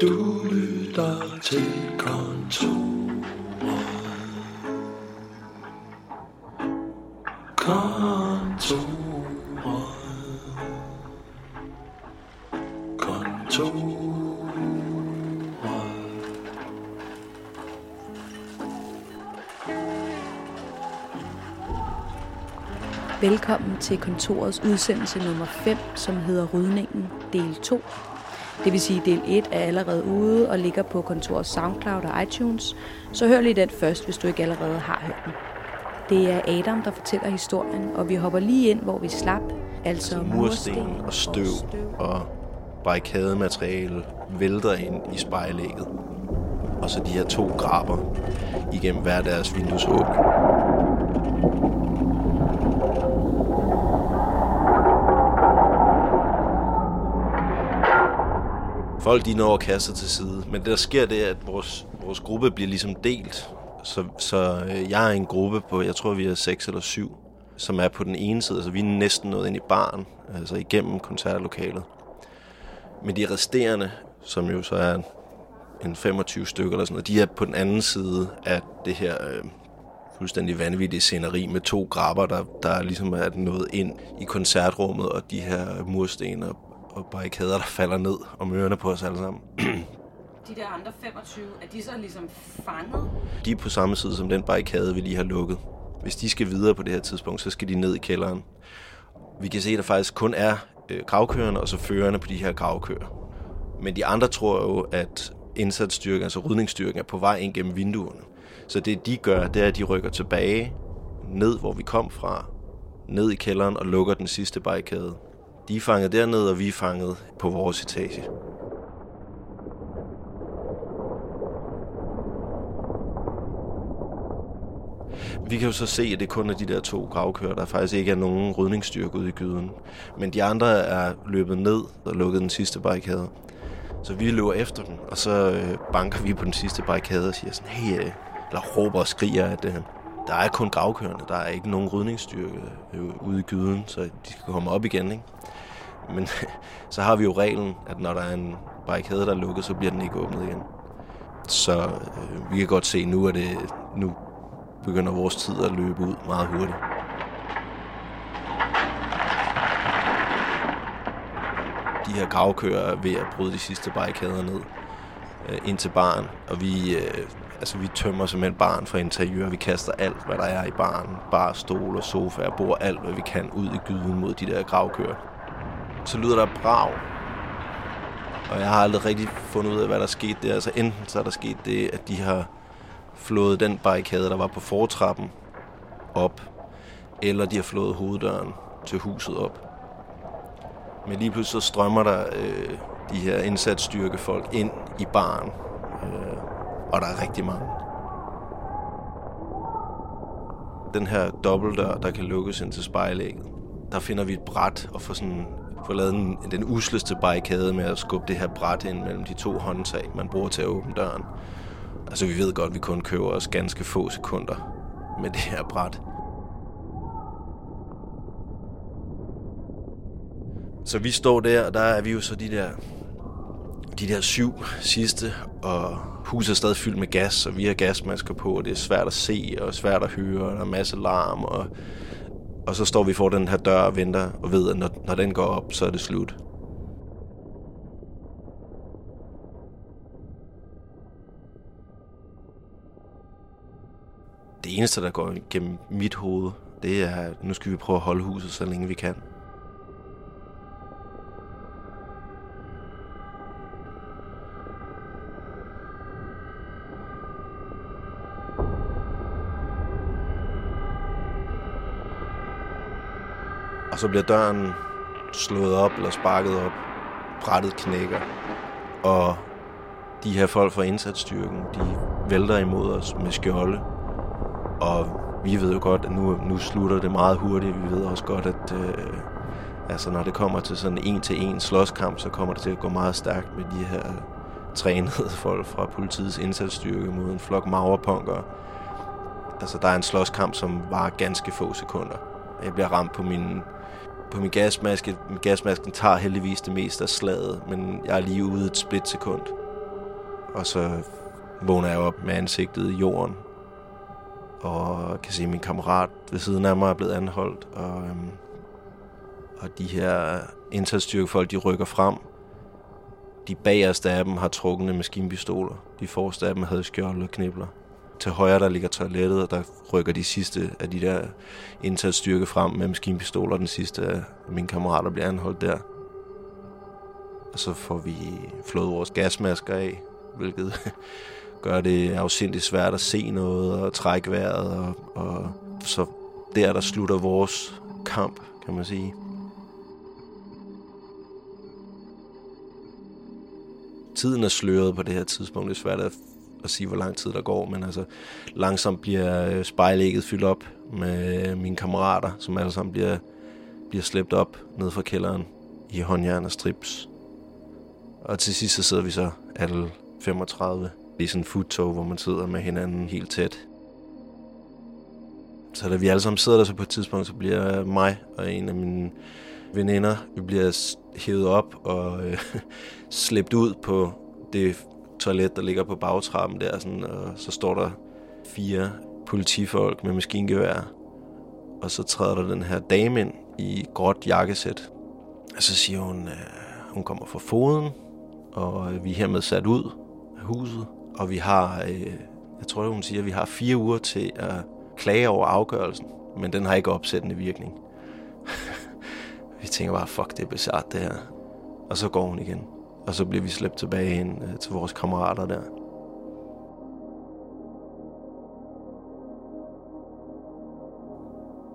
Du lytter til kontoret. Kontoret. Kontoret. Velkommen til kontorets udsendelse nummer 5, som hedder Rydningen del 2. Det vil sige, at del 1 er allerede ude og ligger på kontorets SoundCloud og iTunes, så hør lige den først, hvis du ikke allerede har hørt den. Det er Adam, der fortæller historien, og vi hopper lige ind, hvor vi slap, altså mursten og støv og barrikademateriale vælter ind i spejlægget. Og så de her to graber igennem hver deres vindueshug. Folk de når at kaste sig til side, men det der sker det er, at vores, vores gruppe bliver ligesom delt. Så, så øh, jeg er en gruppe på, jeg tror vi er seks eller syv, som er på den ene side, altså vi er næsten nået ind i baren, altså igennem koncertlokalet. Men de resterende, som jo så er en 25 stykker eller sådan noget, de er på den anden side af det her øh, fuldstændig vanvittige sceneri med to grabber, der, der ligesom er nået ind i koncertrummet, og de her mursten og, og barrikader, der falder ned om ørerne på os alle sammen. De der andre 25, er de så ligesom fanget? De er på samme side som den barrikade, vi lige har lukket. Hvis de skal videre på det her tidspunkt, så skal de ned i kælderen. Vi kan se, at der faktisk kun er øh, gravkørerne og så førerne på de her gravkører. Men de andre tror jo, at indsatsstyrken, altså rydningsstyrken, er på vej ind gennem vinduerne. Så det de gør, det er, at de rykker tilbage, ned hvor vi kom fra, ned i kælderen og lukker den sidste barrikade. De er fanget dernede, og vi er fanget på vores etage. Vi kan jo så se, at det kun er de der to gravkører, der faktisk ikke er nogen rydningsstyrke ude i gyden. Men de andre er løbet ned og lukket den sidste barrikade. Så vi løber efter dem, og så øh, banker vi på den sidste barrikade og siger sådan, hey, øh, eller råber og skriger, at der er kun gravkørende, der er ikke nogen rydningsstyrke øh, ude i gyden, så de skal komme op igen, ikke? Men så har vi jo reglen, at når der er en barrikade, der er lukket, så bliver den ikke åbnet igen. Så øh, vi kan godt se, nu er det, nu begynder vores tid at løbe ud meget hurtigt. De her gravkører er ved at bryde de sidste barrikader ned øh, ind til baren, og vi, øh, altså, vi tømmer simpelthen baren for interiør. Vi kaster alt, hvad der er i baren. Bar, stol og sofa, bord, alt, hvad vi kan ud i gyden mod de der gravkøer. Så lyder der brag, og jeg har aldrig rigtig fundet ud af, hvad der skete der. Altså enten så er der sket det, at de har flået den barrikade, der var på fortrappen, op, eller de har flået hoveddøren til huset op. Men lige pludselig så strømmer der øh, de her indsatsstyrkefolk ind i baren, øh, og der er rigtig mange. Den her dobbeltdør, der kan lukkes ind til spejlægget, der finder vi et bræt og får sådan får lavet den, den usleste barrikade med at skubbe det her bræt ind mellem de to håndtag, man bruger til at åbne døren. Altså, vi ved godt, at vi kun køber os ganske få sekunder med det her bræt. Så vi står der, og der er vi jo så de der, de der syv sidste, og huset er stadig fyldt med gas, og vi har gasmasker på, og det er svært at se, og svært at høre, og der er masse larm, og, og så står vi for den her dør og venter, og ved, at når, når den går op, så er det slut. det eneste, der går gennem mit hoved, det er, at nu skal vi prøve at holde huset, så længe vi kan. Og så bliver døren slået op eller sparket op. Brættet knækker. Og de her folk fra indsatsstyrken, de vælter imod os med skjolde og vi ved jo godt, at nu, nu slutter det meget hurtigt. Vi ved også godt, at øh, altså, når det kommer til sådan en til en slåskamp, så kommer det til at gå meget stærkt med de her trænede folk fra politiets indsatsstyrke mod en flok maverpunkere. Altså, der er en slåskamp, som var ganske få sekunder. Jeg bliver ramt på min, på min gasmaske. Min gasmasken tager heldigvis det meste af slaget, men jeg er lige ude et splitsekund. Og så vågner jeg op med ansigtet i jorden, og kan se, at min kammerat ved siden af mig er blevet anholdt, og, øhm, og de her indsatsstyrkefolk, de rykker frem. De bagerste af dem har trukne maskinpistoler. De forreste af dem havde skjold og knibler. Til højre der ligger toilettet, og der rykker de sidste af de der indsatsstyrke frem med maskinpistoler. Den sidste af mine kammerater bliver anholdt der. Og så får vi flået vores gasmasker af, hvilket gør det afsindigt svært at se noget og trække vejret. Og, og så der, der slutter vores kamp, kan man sige. Tiden er sløret på det her tidspunkt. Det er svært at, at sige, hvor lang tid der går, men altså langsomt bliver øh, spejlægget fyldt op med øh, mine kammerater, som alle sammen bliver, bliver slæbt op ned fra kælderen i håndjern og strips. Og til sidst så sidder vi så alle 35 i sådan en futtog, hvor man sidder med hinanden helt tæt. Så da vi alle sammen sidder der, så på et tidspunkt, så bliver mig og en af mine veninder, vi bliver hævet op og øh, slæbt ud på det toilet, der ligger på bagtrappen der, sådan, og så står der fire politifolk med maskingevær, og så træder der den her dame ind i gråt jakkesæt, og så siger hun, øh, hun kommer fra foden, og øh, vi er hermed sat ud af huset, og vi har, øh, jeg tror hun siger, at vi har fire uger til at klage over afgørelsen, men den har ikke opsættende virkning. vi tænker bare, fuck, det er bizart det her. Og så går hun igen, og så bliver vi slæbt tilbage hen øh, til vores kammerater der.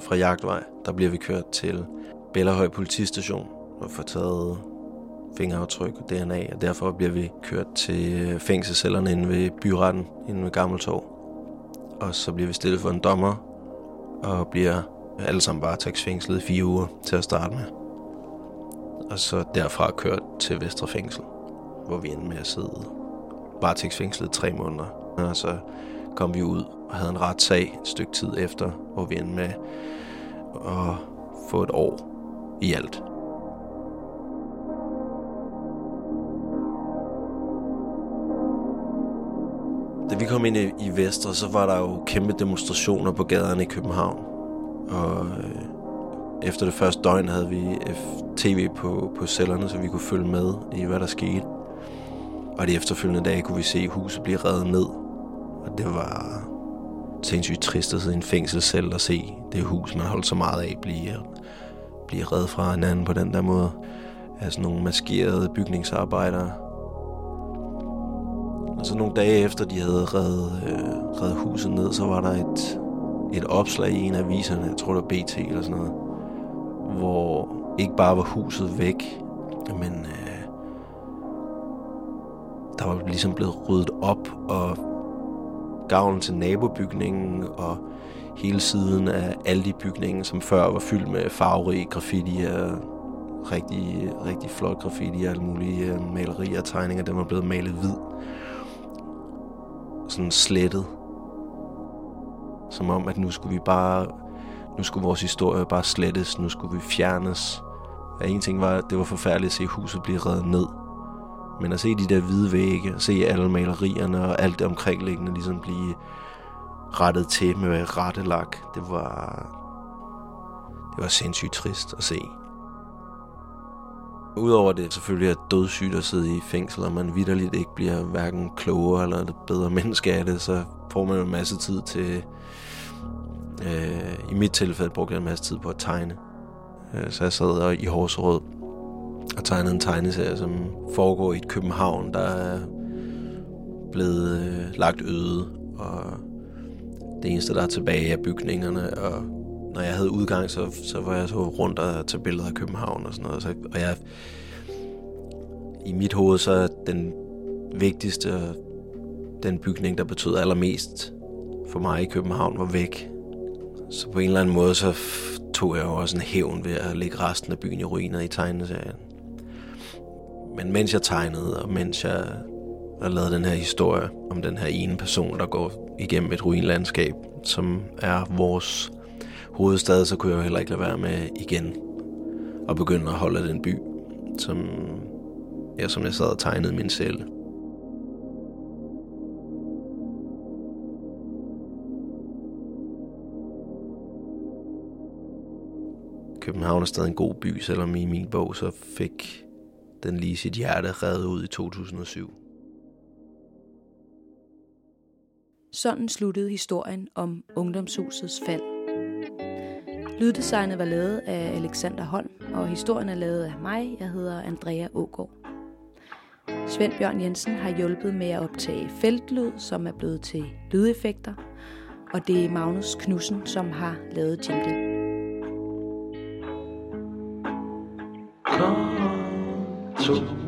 Fra Jagtvej, der bliver vi kørt til Bellerhøj politistation og får taget fingeraftryk og DNA, og derfor bliver vi kørt til øh, fængselscellerne inde ved byretten, inde ved Gammeltorv. Og så bliver vi stillet for en dommer, og bliver alle sammen bare fængslet i fire uger til at starte med. Og så derfra kørt til Vestre Fængsel, hvor vi endte med at sidde varetægtsfængslet i tre måneder. Og så kom vi ud og havde en retssag et stykke tid efter, hvor vi endte med at få et år i alt. Da vi kom ind i, i Vestre, så var der jo kæmpe demonstrationer på gaderne i København. Og øh, efter det første døgn havde vi øh, tv på, på cellerne, så vi kunne følge med i, hvad der skete. Og de efterfølgende dage kunne vi se huset blive revet ned. Og det var sindssygt trist at sidde i en fængselscelle og se det hus, man holdt så meget af, blive, øh, blive reddet fra hinanden på den der måde. Af nogle maskerede bygningsarbejdere, og så nogle dage efter, de havde reddet, øh, reddet huset ned, så var der et, et opslag i en af aviserne, jeg tror det var BT eller sådan noget, hvor ikke bare var huset væk, men øh, der var ligesom blevet ryddet op, og gavlen til nabobygningen, og hele siden af alle de bygninger, som før var fyldt med farverige graffiti og rigtig, rigtig flot graffiti og alle mulige øh, malerier og tegninger, dem var blevet malet hvid sådan slettet. Som om, at nu skulle vi bare, nu skulle vores historie bare slettes, nu skulle vi fjernes. Og en ting var, at det var forfærdeligt at se huset blive reddet ned. Men at se de der hvide vægge, at se alle malerierne og alt det omkringliggende ligesom blive rettet til med rettelak, det var, det var sindssygt trist at se. Udover det selvfølgelig er dødssygt at sidde i fængsel, og man vidderligt ikke bliver hverken klogere eller bedre menneske af det, så får man en masse tid til... Øh, I mit tilfælde brugte jeg en masse tid på at tegne. Øh, så jeg sad i Horserød og tegnede en tegneserie, som foregår i et København, der er blevet øh, lagt øde, og det eneste, der er tilbage, er bygningerne, og når jeg havde udgang, så, så var jeg så rundt og tage billeder af København og sådan noget. Så, og jeg, i mit hoved, så er den vigtigste, den bygning, der betød allermest for mig i København, var væk. Så på en eller anden måde, så tog jeg jo også en hævn ved at lægge resten af byen i ruiner i tegneserien. Men mens jeg tegnede, og mens jeg, og lavede den her historie om den her ene person, der går igennem et ruinlandskab, som er vores hovedstad, så kunne jeg jo heller ikke lade være med igen at begynde at holde den by, som, jeg, som jeg sad og tegnede min celle. København er stadig en god by, selvom i min bog så fik den lige sit hjerte reddet ud i 2007. Sådan sluttede historien om ungdomshusets fald. Lyddesignet var lavet af Alexander Holm, og historien er lavet af mig. Jeg hedder Andrea Ågaard. Svend Bjørn Jensen har hjulpet med at optage feltlyd, som er blevet til lydeffekter, og det er Magnus Knudsen, som har lavet jingle. Kontoret.